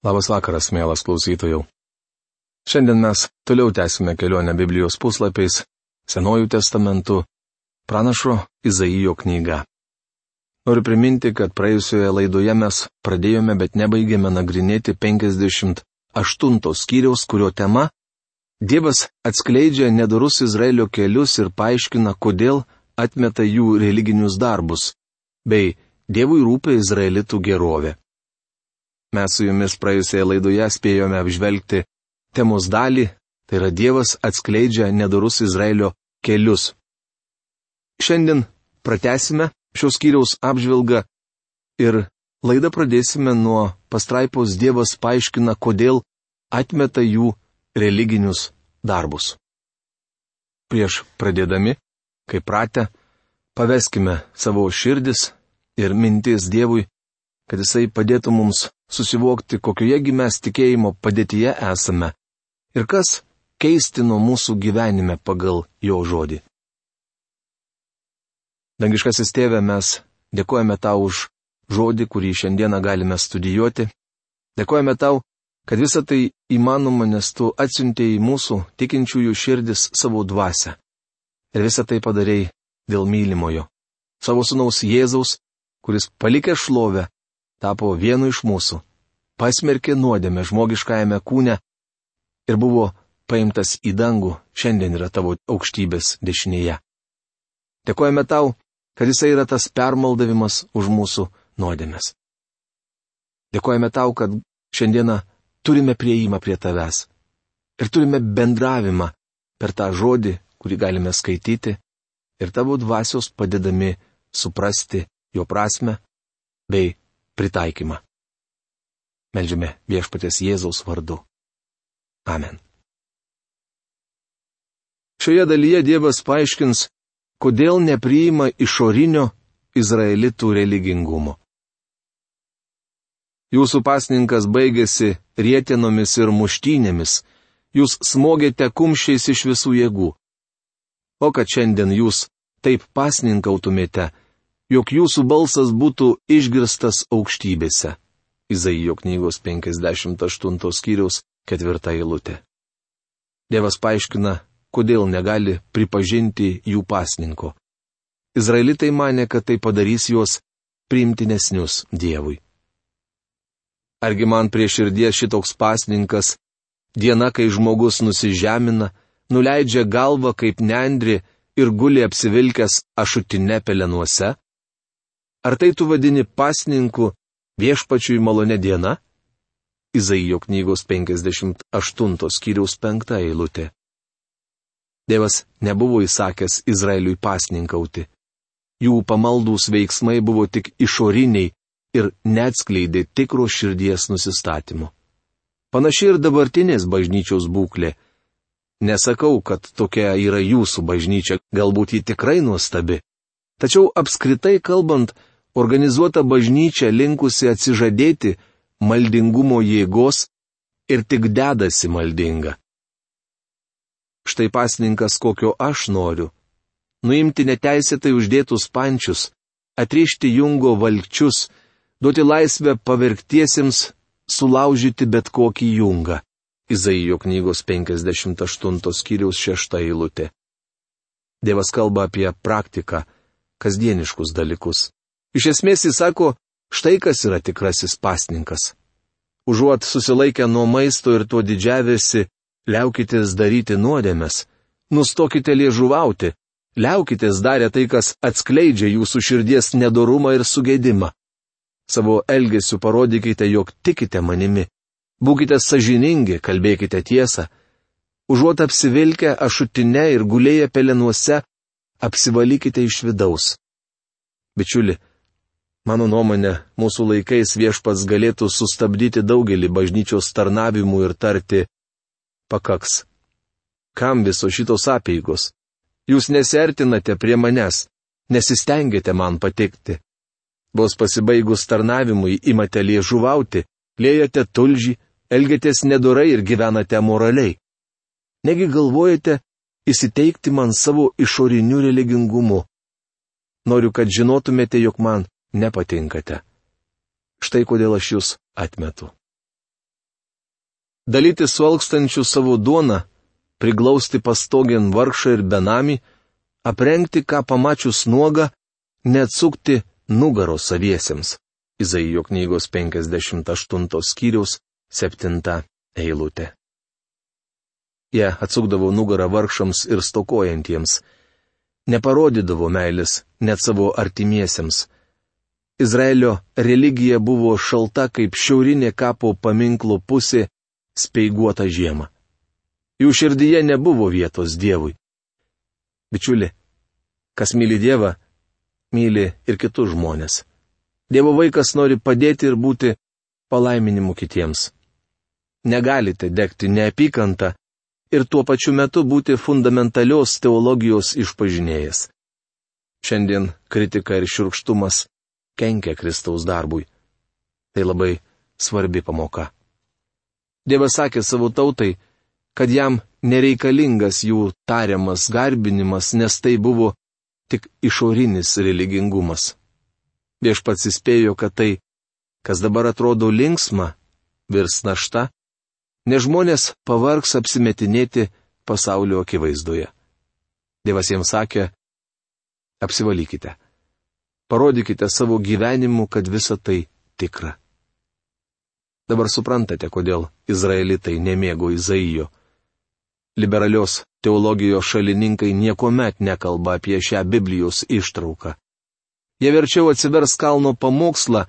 Labas vakaras, mielas klausytojų. Šiandien mes toliau tęsime kelionę Biblijos puslapiais, Senojų testamentų, pranašo Izaijo knyga. Noriu priminti, kad praėjusioje laidoje mes pradėjome, bet nebaigėme nagrinėti 58 skyriaus, kurio tema - Dievas atskleidžia nedorus Izraelio kelius ir paaiškina, kodėl atmeta jų religinius darbus, bei Dievui rūpia Izraelitų gerovė. Mes su jumis praėjusioje laidoje spėjome apžvelgti temos dalį, tai yra Dievas atskleidžia nedorus Izraelio kelius. Šiandien pratesime šios kyriaus apžvelgą ir laidą pradėsime nuo pastraipos Dievas paaiškina, kodėl atmeta jų religinius darbus. Prieš pradėdami, kaip pratę, paveskime savo širdis ir mintis Dievui, kad Jisai padėtų mums susivokti, kokiojegi mes tikėjimo padėtyje esame ir kas keistino mūsų gyvenime pagal jo žodį. Dangiškasis tėve, mes dėkojame tau už žodį, kurį šiandieną galime studijuoti. Dėkojame tau, kad visa tai įmanoma, nes tu atsiuntėjai mūsų tikinčiųjų širdis savo dvasę. Ir visą tai padarėjai dėl mylimojo. Savo sunaus Jėzaus, kuris palikė šlovę, tapo vienu iš mūsų, pasmerkė nuodėmę žmogiškajame kūne ir buvo paimtas į dangų, šiandien yra tavo aukštybės dešinėje. Dėkojame tau, kad jisai yra tas permaldavimas už mūsų nuodėmės. Dėkojame tau, kad šiandieną turime prieimą prie tavęs ir turime bendravimą per tą žodį, kurį galime skaityti ir tavo dvasios padedami suprasti jo prasme bei pritaikymą. Meldžiame viešpatės Jėzaus vardu. Amen. Šioje dalyje Dievas paaiškins, kodėl nepriima išorinio izraelitų religingumo. Jūsų pasninkas baigėsi rietinomis ir muštynėmis, jūs smogėte kumščiais iš visų jėgų. O kad šiandien jūs taip pasninkautumėte, jog jūsų balsas būtų išgirstas aukštybėse. Izaijo knygos 58 skyriaus ketvirta eilutė. Dievas paaiškina, kodėl negali pripažinti jų pasninko. Izraelitai mane, kad tai padarys juos priimtinesnius Dievui. Argi man prie širdies šitoks pasninkas, diena, kai žmogus nusižemina, nuleidžia galvą kaip nendri ir guli apsivilkęs ašutinę pelenuose? Ar tai tu vadini pasninku viešpačiui malonė diena? Izaijo knygos 58 skyriaus 5 eilutė. Dievas nebuvo įsakęs Izraeliui pasninkauti. Jų pamaldūs veiksmai buvo tik išoriniai ir neatskleidė tikro širdies nusistatymu. Panašiai ir dabartinės bažnyčios būklė. Nesakau, kad tokia yra jūsų bažnyčia, galbūt ji tikrai nuostabi. Tačiau apskritai kalbant, organizuota bažnyčia linkusi atsižadėti maldingumo jėgos ir tik dedasi maldinga. Štai pasninkas, kokio aš noriu - nuimti neteisėtai uždėtus pančius, atrišti jungo valkčius, duoti laisvę pavergtiesiems, sulaužyti bet kokį jungą. Izaijo knygos 58 skyriaus 6 eilutė. Dievas kalba apie praktiką, kasdieniškus dalykus. Iš esmės jis sako, štai kas yra tikrasis pasninkas. Užuot susilaikę nuo maisto ir tuo didžiavėsi, liaukitės daryti nuodėmes, nustokite liežuvauti, liaukitės darę tai, kas atskleidžia jūsų širdies nedorumą ir sugėdimą. Savo elgesiu parodykite, jog tikite manimi. Būkite sažiningi, kalbėkite tiesą. Užuot apsivilkę ašutinę ir gulėję pelenuose, apsivalykite iš vidaus. Bičiuli, Mano nuomonė, mūsų laikais viešpats galėtų sustabdyti daugelį bažnyčios tarnavimų ir tarti - pakaks. Kam viso šitos apėgos? Jūs nesertinate prie manęs, nesistengėte man patikti. Vos pasibaigus tarnavimui imate liežuvauti, lėjate tulžį, elgiatės nedorai ir gyvenate moraliai. Negi galvojate įsiteikti man savo išoriniu religingumu. Noriu, kad žinotumėte, jog man nepatinkate. Štai kodėl aš jūs atmetu. dalyti su alkstančiu savo duoną, priglausti pastogien vargšą ir benamį, aprengti ką pamačius nuogą, neatsukti nugaro saviesiems. Izaijo knygos 58 skyriaus 7 eilutė. Jie atsukdavo nugarą vargšams ir stokojantiems. Neparodydavo meilės net savo artimiesiems. Izraelio religija buvo šalta kaip šiaurinė kapo paminklo pusė speiguota žiema. Jų širdyje nebuvo vietos Dievui. Bičiuli, kas myli Dievą, myli ir kitus žmonės. Dievo vaikas nori padėti ir būti palaiminimu kitiems. Negalite degti neapykantą ir tuo pačiu metu būti fundamentalios teologijos išpažinėjas. Šiandien kritika ir širkštumas kenkia Kristaus darbui. Tai labai svarbi pamoka. Dievas sakė savo tautai, kad jam nereikalingas jų tariamas garbinimas, nes tai buvo tik išorinis religingumas. Viešpats įspėjo, kad tai, kas dabar atrodo linksma, virs našta, nes žmonės pavargs apsimetinėti pasaulio akivaizdoje. Dievas jiems sakė, apsivalykite. Parodykite savo gyvenimu, kad visa tai tikra. Dabar suprantate, kodėl izraelitai nemėgo Izaijo. Liberalios teologijos šalininkai niekuomet nekalba apie šią Biblijos ištrauką. Jie verčiau atsivers kalno pamokslą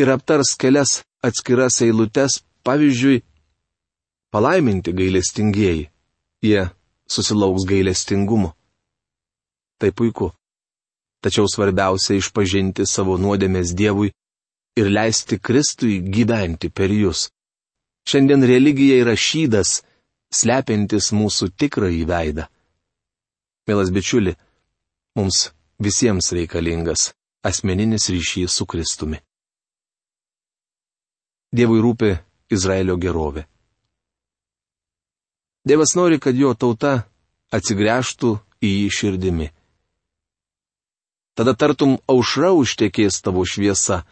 ir aptars kelias atskiras eilutes, pavyzdžiui, Palaiminti gailestingieji. Jie susilauks gailestingumo. Tai puiku. Tačiau svarbiausia išpažinti savo nuodėmės Dievui ir leisti Kristui gyventi per jūs. Šiandien religija yra šydas, slepiantis mūsų tikrąjį veidą. Mielas bičiuli, mums visiems reikalingas asmeninis ryšys su Kristumi. Dievui rūpi Izraelio gerovė. Dievas nori, kad jo tauta atsigręžtų į jį širdimi. Tada tartum aušra užtekės tavo šviesa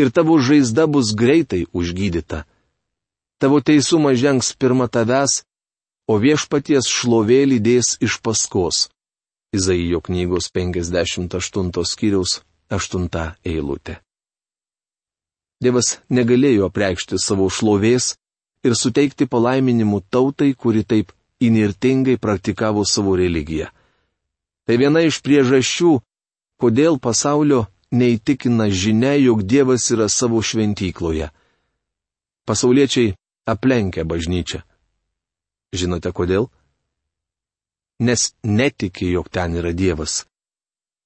ir tavo žaizda bus greitai užgydyta. Tavo teisumas žengs pirmą tavęs, o viešpaties šlovė lydės iš paskos. Izaijo knygos 58 skyriaus 8 eilutė. Dievas negalėjo apreikšti savo šlovės, ir suteikti palaiminimų tautai, kuri taip inirtingai praktikavo savo religiją. Tai viena iš priežasčių, kodėl pasaulio neįtikina žinia, jog Dievas yra savo šventykloje. Pasauliečiai aplenkia bažnyčią. Žinote kodėl? Nes netiki, jog ten yra Dievas.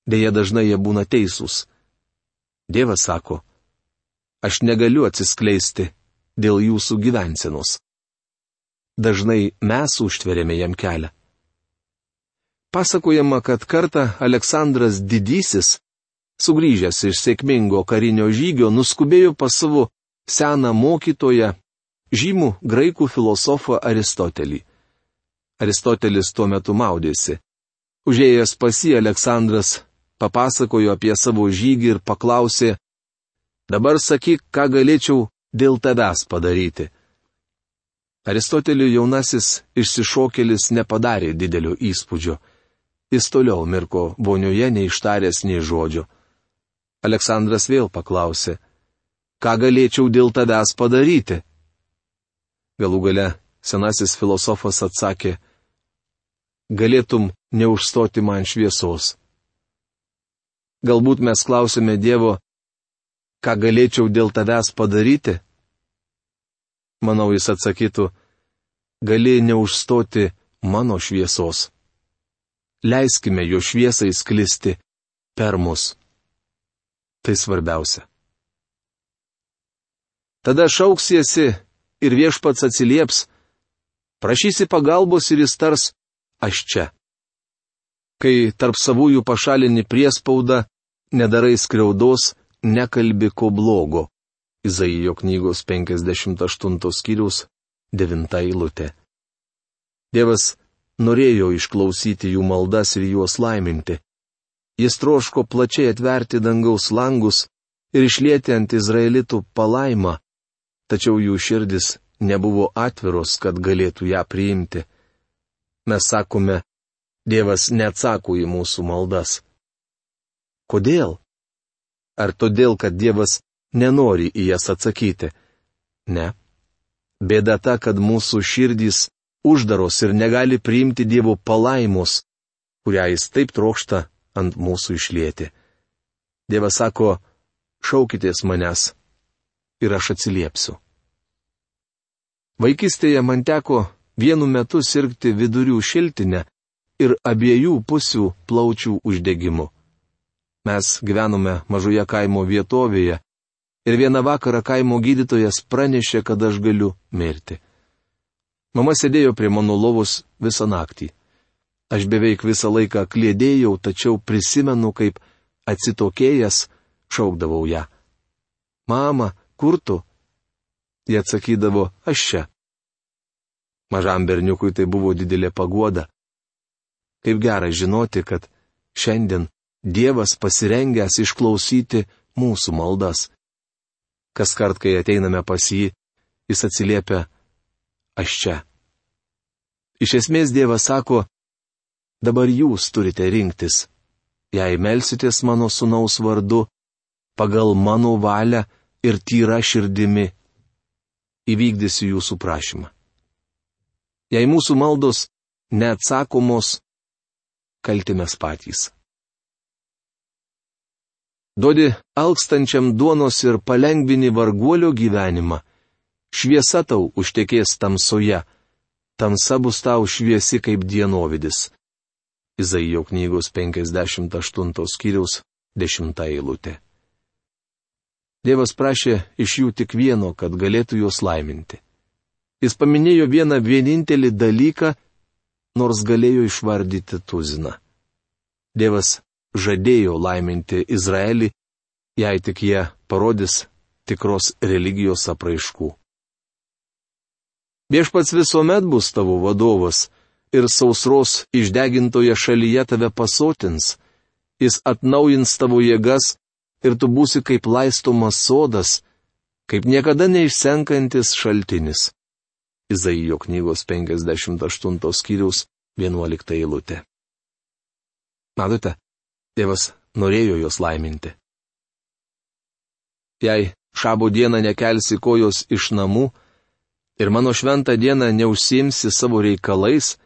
Deja, dažnai jie būna teisūs. Dievas sako, aš negaliu atsiskleisti, dėl jūsų gyvensenos. Dažnai mes užtverėme jam kelią. Pasakojama, kad kartą Aleksandras Didysis, sugrįžęs iš sėkmingo karinio žygio, nuskubėjo pas savo seną mokytoją, žymų graikų filosofą Aristotelį. Aristotelis tuo metu maudėsi. Užėjęs pas jį Aleksandras papasakojo apie savo žygį ir paklausė, dabar sakyk, ką galėčiau dėl tavęs padaryti. Aristoteliui jaunasis išsišokėlis nepadarė didelio įspūdžio. Jis toliau mirko vonioje neištaręs nei žodžio. Aleksandras vėl paklausė, ką galėčiau dėl tavęs padaryti? Galų gale senasis filosofas atsakė, galėtum neužstoti man šviesos. Galbūt mes klausime Dievo, ką galėčiau dėl tavęs padaryti? Manau, jis atsakytų, gali neužstoti mano šviesos. Leiskime jo šviesai sklisti per mus. Tai svarbiausia. Tada šauksiesi ir viešpats atsilieps, prašysi pagalbos ir jis tars, aš čia. Kai tarp savųjų pašalini priespaudą, nedarai skriaudos, nekalbi ko blogo. Izaijo knygos 58 skyrius 9 eilutė. Dievas norėjo išklausyti jų maldas ir juos laiminti. Jis troško plačiai atverti dangaus langus ir išlėti ant izraelitų palaimą, tačiau jų širdis nebuvo atviros, kad galėtų ją priimti. Mes sakome, Dievas neatsako į mūsų maldas. Kodėl? Ar todėl, kad Dievas nenori į jas atsakyti? Ne. Bėda ta, kad mūsų širdys uždaros ir negali priimti Dievo palaimos, kurią jis taip trokšta ant mūsų išlėti. Dievas sako, šaukitės manęs ir aš atsiliepsiu. Vaikystėje man teko vienu metu sirgti vidurių šiltinę ir abiejų pusių plaučių uždegimu. Mes gyvenome mažoje kaimo vietovėje ir vieną vakarą kaimo gydytojas pranešė, kad aš galiu mirti. Mama sėdėjo prie mano lovos visą naktį. Aš beveik visą laiką klėdėjau, tačiau prisimenu, kaip atsitokėjęs šaukdavau ją. Mama, kur tu? Jie atsakydavo, aš čia. Mažam berniukui tai buvo didelė pagoda. Kaip gera žinoti, kad šiandien Dievas pasirengęs išklausyti mūsų maldas. Kas kart, kai ateiname pas jį, jis atsiliepia, aš čia. Iš esmės Dievas sako, dabar jūs turite rinktis. Jei melsitės mano sunaus vardu, pagal mano valią ir tyra širdimi įvykdysiu jūsų prašymą. Jei mūsų maldos neatsakomos, kaltimės patys. Dodi alkstančiam duonos ir palengvini varguolio gyvenimą, šviesa tau užtekės tamsoje, tamsa bus tau šviesi kaip dienovidis. Izaijo knygos 58 skyriaus 10 eilutė. Dievas prašė iš jų tik vieno, kad galėtų juos laiminti. Jis paminėjo vieną vienintelį dalyką, nors galėjo išvardyti tuziną. Dievas žadėjo laiminti Izraelį, jei tik jie parodys tikros religijos apraiškų. Viešpats visuomet bus tavo vadovas ir sausros išdegintoje šalyje tave pasotins, jis atnaujins tavo jėgas ir tu būsi kaip laistomas sodas, kaip niekada neišsenkantis šaltinis. Izaijo knygos 58 skyriaus 11 eilutė. Matote, tėvas norėjo jos laiminti. Jei šabo dieną nekelsi kojos iš namų ir mano šventą dieną neužsimsi savo reikalais,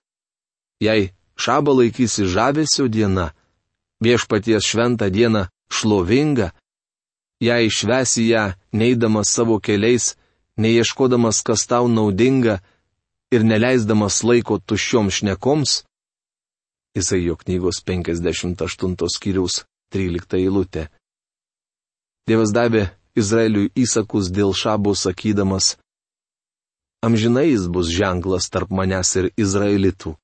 jei šabą laikysi žavesio diena, viešpaties šventą dieną šlovinga, jei išvesi ją neidamas savo keliais, neieškodamas, kas tau naudinga ir neleisdamas laiko tuščiom šnekoms, Izaijo knygos 58 skyriaus 13 eilutė. Dievas davė Izraeliui įsakus dėl šabo sakydamas, amžinai jis bus ženklas tarp manęs ir Izraelitų.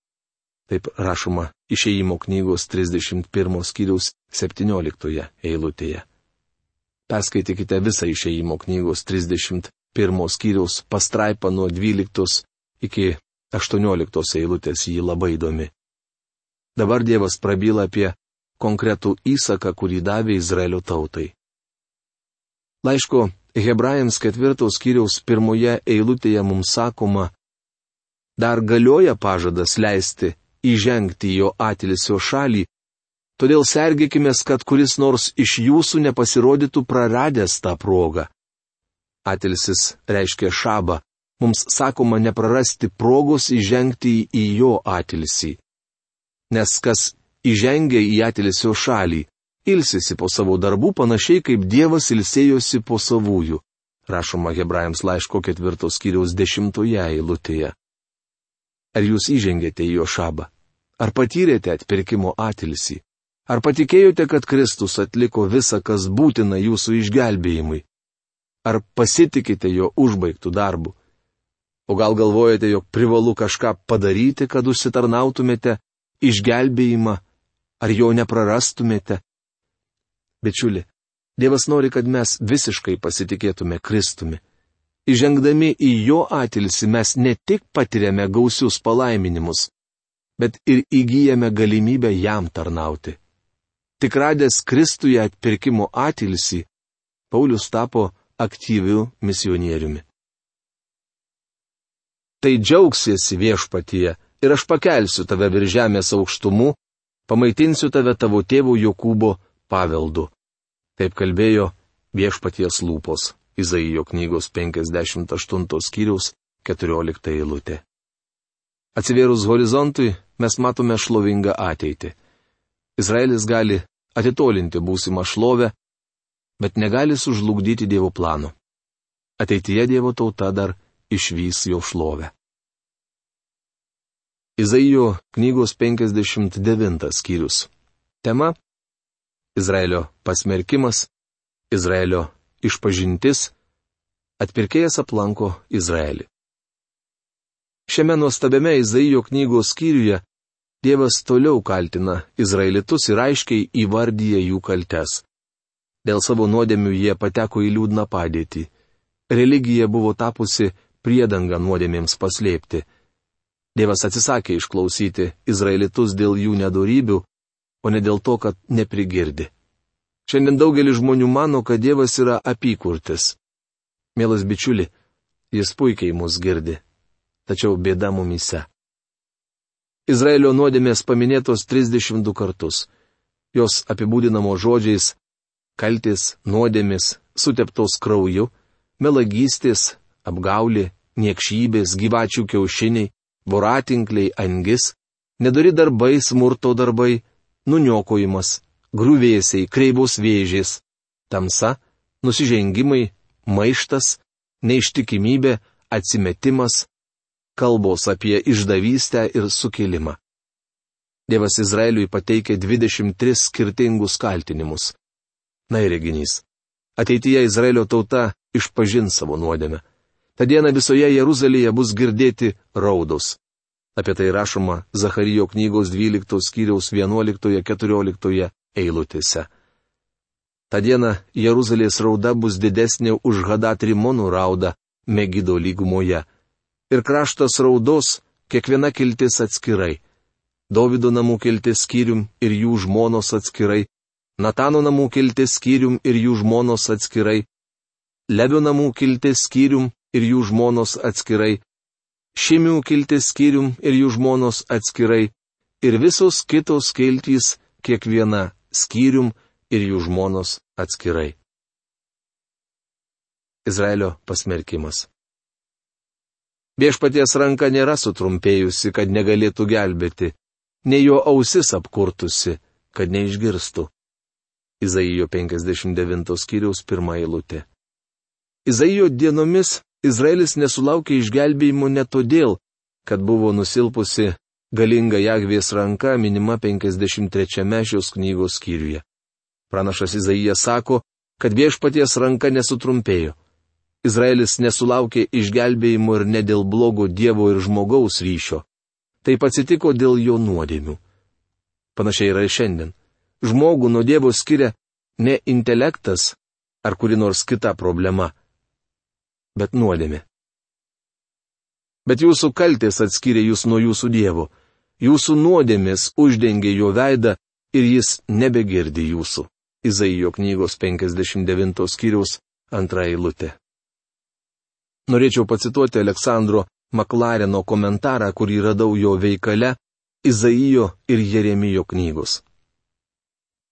Taip rašoma išėjimo knygos 31 skyriaus 17 eilutėje. Perskaitykite visą išėjimo knygos 31 skyriaus pastraipą nuo 12 iki 18 eilutės jį labai įdomi. Dabar Dievas prabyla apie konkretų įsaką, kurį davė Izraelio tautai. Laiško Hebrajams ketvirtos skyriaus pirmoje eilutėje mums sakoma, dar galioja pažadas leisti įžengti jo atilsio šalį, todėl sergėkime, kad kuris nors iš jūsų nepasirodytų praradęs tą progą. Atilsis reiškia šabą, mums sakoma neprarasti progos įžengti į jo atilsį. Nes kas įžengia į atilsio šalį, ilsisi po savo darbų panašiai kaip Dievas ilsėjosi po savųjų, rašoma Hebrajams laiško ketvirtos kiriaus dešimtoje eilutėje. Ar jūs įžengėte į jo šabą? Ar patyrėte atpirkimo atilsį? Ar patikėjote, kad Kristus atliko visą, kas būtina jūsų išgelbėjimui? Ar pasitikite jo užbaigtų darbų? O gal galvojate, jog privalu kažką padaryti, kad užsitarnautumėte išgelbėjimą, ar jo neprarastumėte? Bičiuli, Dievas nori, kad mes visiškai pasitikėtume Kristumi. Įžengdami į jo atilsi mes ne tik patiriame gausius palaiminimus, bet ir įgyjame galimybę jam tarnauti. Tik radęs Kristuje atpirkimo atilsi, Paulius tapo aktyviu misionieriumi. tai džiaugsiesi viešpatyje ir aš pakelsiu tave virš žemės aukštumų, pamaitinsiu tave tavo tėvo Jokūbo paveldu. Taip kalbėjo viešpaties lūpos Izaijo knygos 58 skyriaus 14 eilutė. Atsivėrus horizontui mes matome šlovingą ateitį. Izraelis gali atitolinti būsimą šlovę, bet negali sužlugdyti Dievo plano. Ateityje Dievo tauta dar išvys jo šlovę. Izaijo knygos 59 skyrius. Tema - Izraelio pasmerkimas, Izraelio išpažintis, atpirkėjas aplanko Izraelį. Šiame nuostabiame Izaijo knygos skyriuje Dievas toliau kaltina Izraelitus ir aiškiai įvardyja jų kaltes. Dėl savo nuodėmių jie pateko į liūdną padėtį. Religija buvo tapusi priedanga nuodėmėms paslėpti. Dievas atsisakė išklausyti izraelitus dėl jų nedorybių, o ne dėl to, kad neprigirdi. Šiandien daugelis žmonių mano, kad Dievas yra apykurtis. Mielas bičiuli, jis puikiai mus girdi. Tačiau bėda mumise. Izraelio nuodėmės paminėtos 32 kartus. Jos apibūdinamo žodžiais - kaltis, nuodėmis, suteptos krauju, melagystės, apgaulė, niekšybės, gyvačių kiaušiniai, voratinkliai, angis, nedari darbai, smurto darbai, nuniokojimas, grūvėsiai, kreivos vėžės, tamsa, nusižengimai, maištas, neištikimybė, atsimetimas, kalbos apie išdavystę ir sukilimą. Dievas Izraeliui pateikė 23 skirtingus kaltinimus. Na ir reginys. Ateityje Izraelio tauta išpažins savo nuodėmę. Ta diena visoje Jeruzalėje bus girdėti raudos. Apie tai rašoma Zacharijo knygos 12 skyriaus 11-14 eilutėse. Ta diena Jeruzalės rauda bus didesnė už Hadatrimonų raudą Megido lygumoje. Ir kraštas raudos kiekviena kiltis atskirai. Davido namų kiltis skyrium ir jų žmonos atskirai. Natano namų kiltis skyrium ir jų žmonos atskirai. Lebio namų kiltis skyrium ir jų žmonos atskirai, šimių kiltis skyrium ir jų žmonos atskirai, ir visos kitos kiltys kiekviena skyrium ir jų žmonos atskirai. Izraelio pasmerkimas. Viešpaties ranka nėra sutrumpėjusi, kad negalėtų gelbėti, nei jo ausis apkurtusi, kad neišgirstų. Izaijo 59 skyriaus pirmą eilutę. Izaijo dienomis Izraelis nesulaukė išgelbėjimo ne todėl, kad buvo nusilpusi galinga Jagvės ranka minima 53 šios knygos skyriuje. Pranašas Izaijas sako, kad viešpaties ranka nesutrumpėjo. Izraelis nesulaukė išgelbėjimo ir ne dėl blogo Dievo ir žmogaus ryšio. Taip atsitiko dėl jo nuodėmių. Panašiai yra ir šiandien. Žmogų nuo Dievo skiria ne intelektas ar kuri nors kita problema bet nuodėmė. Bet jūsų kaltės atskiria jūs nuo jūsų dievo, jūsų nuodėmės uždengia jo veidą ir jis nebegirdi jūsų. Izaijo knygos 59 skyriaus antra eilutė. Norėčiau pacituoti Aleksandro Maklareno komentarą, kurį radau jo veikale Izaijo ir Jeremijo knygos.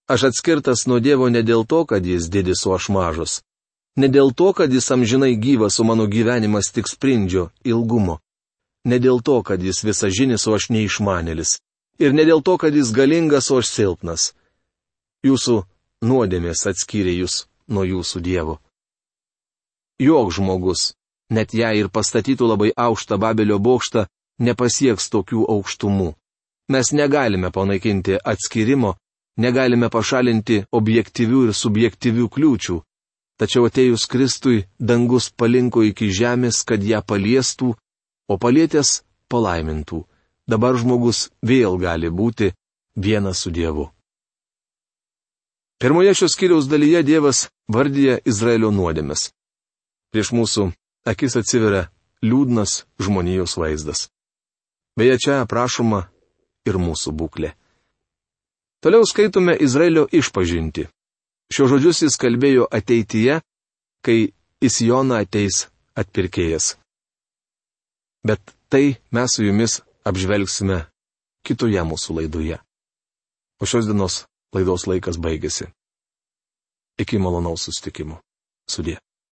Aš atskirtas nuo Dievo ne dėl to, kad jis didis, o aš mažas ne dėl to, kad jis amžinai gyvas, o mano gyvenimas tik sprindžio ilgumo. Ne dėl to, kad jis visažinis, o aš neišmanelis. Ir ne dėl to, kad jis galingas, o aš silpnas. Jūsų nuodėmės atskyrė jūs nuo jūsų dievo. Jok žmogus, net jei ir pastatytų labai aukštą Babelio bokštą, nepasieks tokių aukštumų. Mes negalime panaikinti atskirimo, negalime pašalinti objektyvių ir subjektyvių kliūčių, Tačiau atėjus Kristui, dangus palinko iki žemės, kad ją paliestų, o palietęs palaimintų. Dabar žmogus vėl gali būti vienas su Dievu. Pirmoje šios kiriaus dalyje Dievas vardyja Izraelio nuodėmes. Prieš mūsų akis atsiveria liūdnas žmonijos vaizdas. Beje, čia aprašoma ir mūsų būklė. Toliau skaitome Izraelio išpažinti. Šio žodžius jis kalbėjo ateityje, kai į Sioną ateis atpirkėjas. Bet Tai mes su jumis apžvelgsime kitoje mūsų laidoje. O šios dienos laidos laikas baigėsi. Iki malonaus sustikimo. Sudė.